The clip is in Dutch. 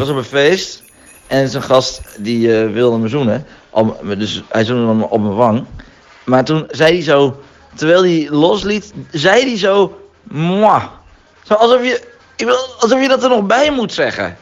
Was op een feest. En zijn gast die eh, wilde me zoenen. Dus hij zoende me op mijn wang. Maar toen zei hij zo, terwijl hij losliet, zei hij zo, moi. Zo alsof je, ik wil, alsof je dat er nog bij moet zeggen.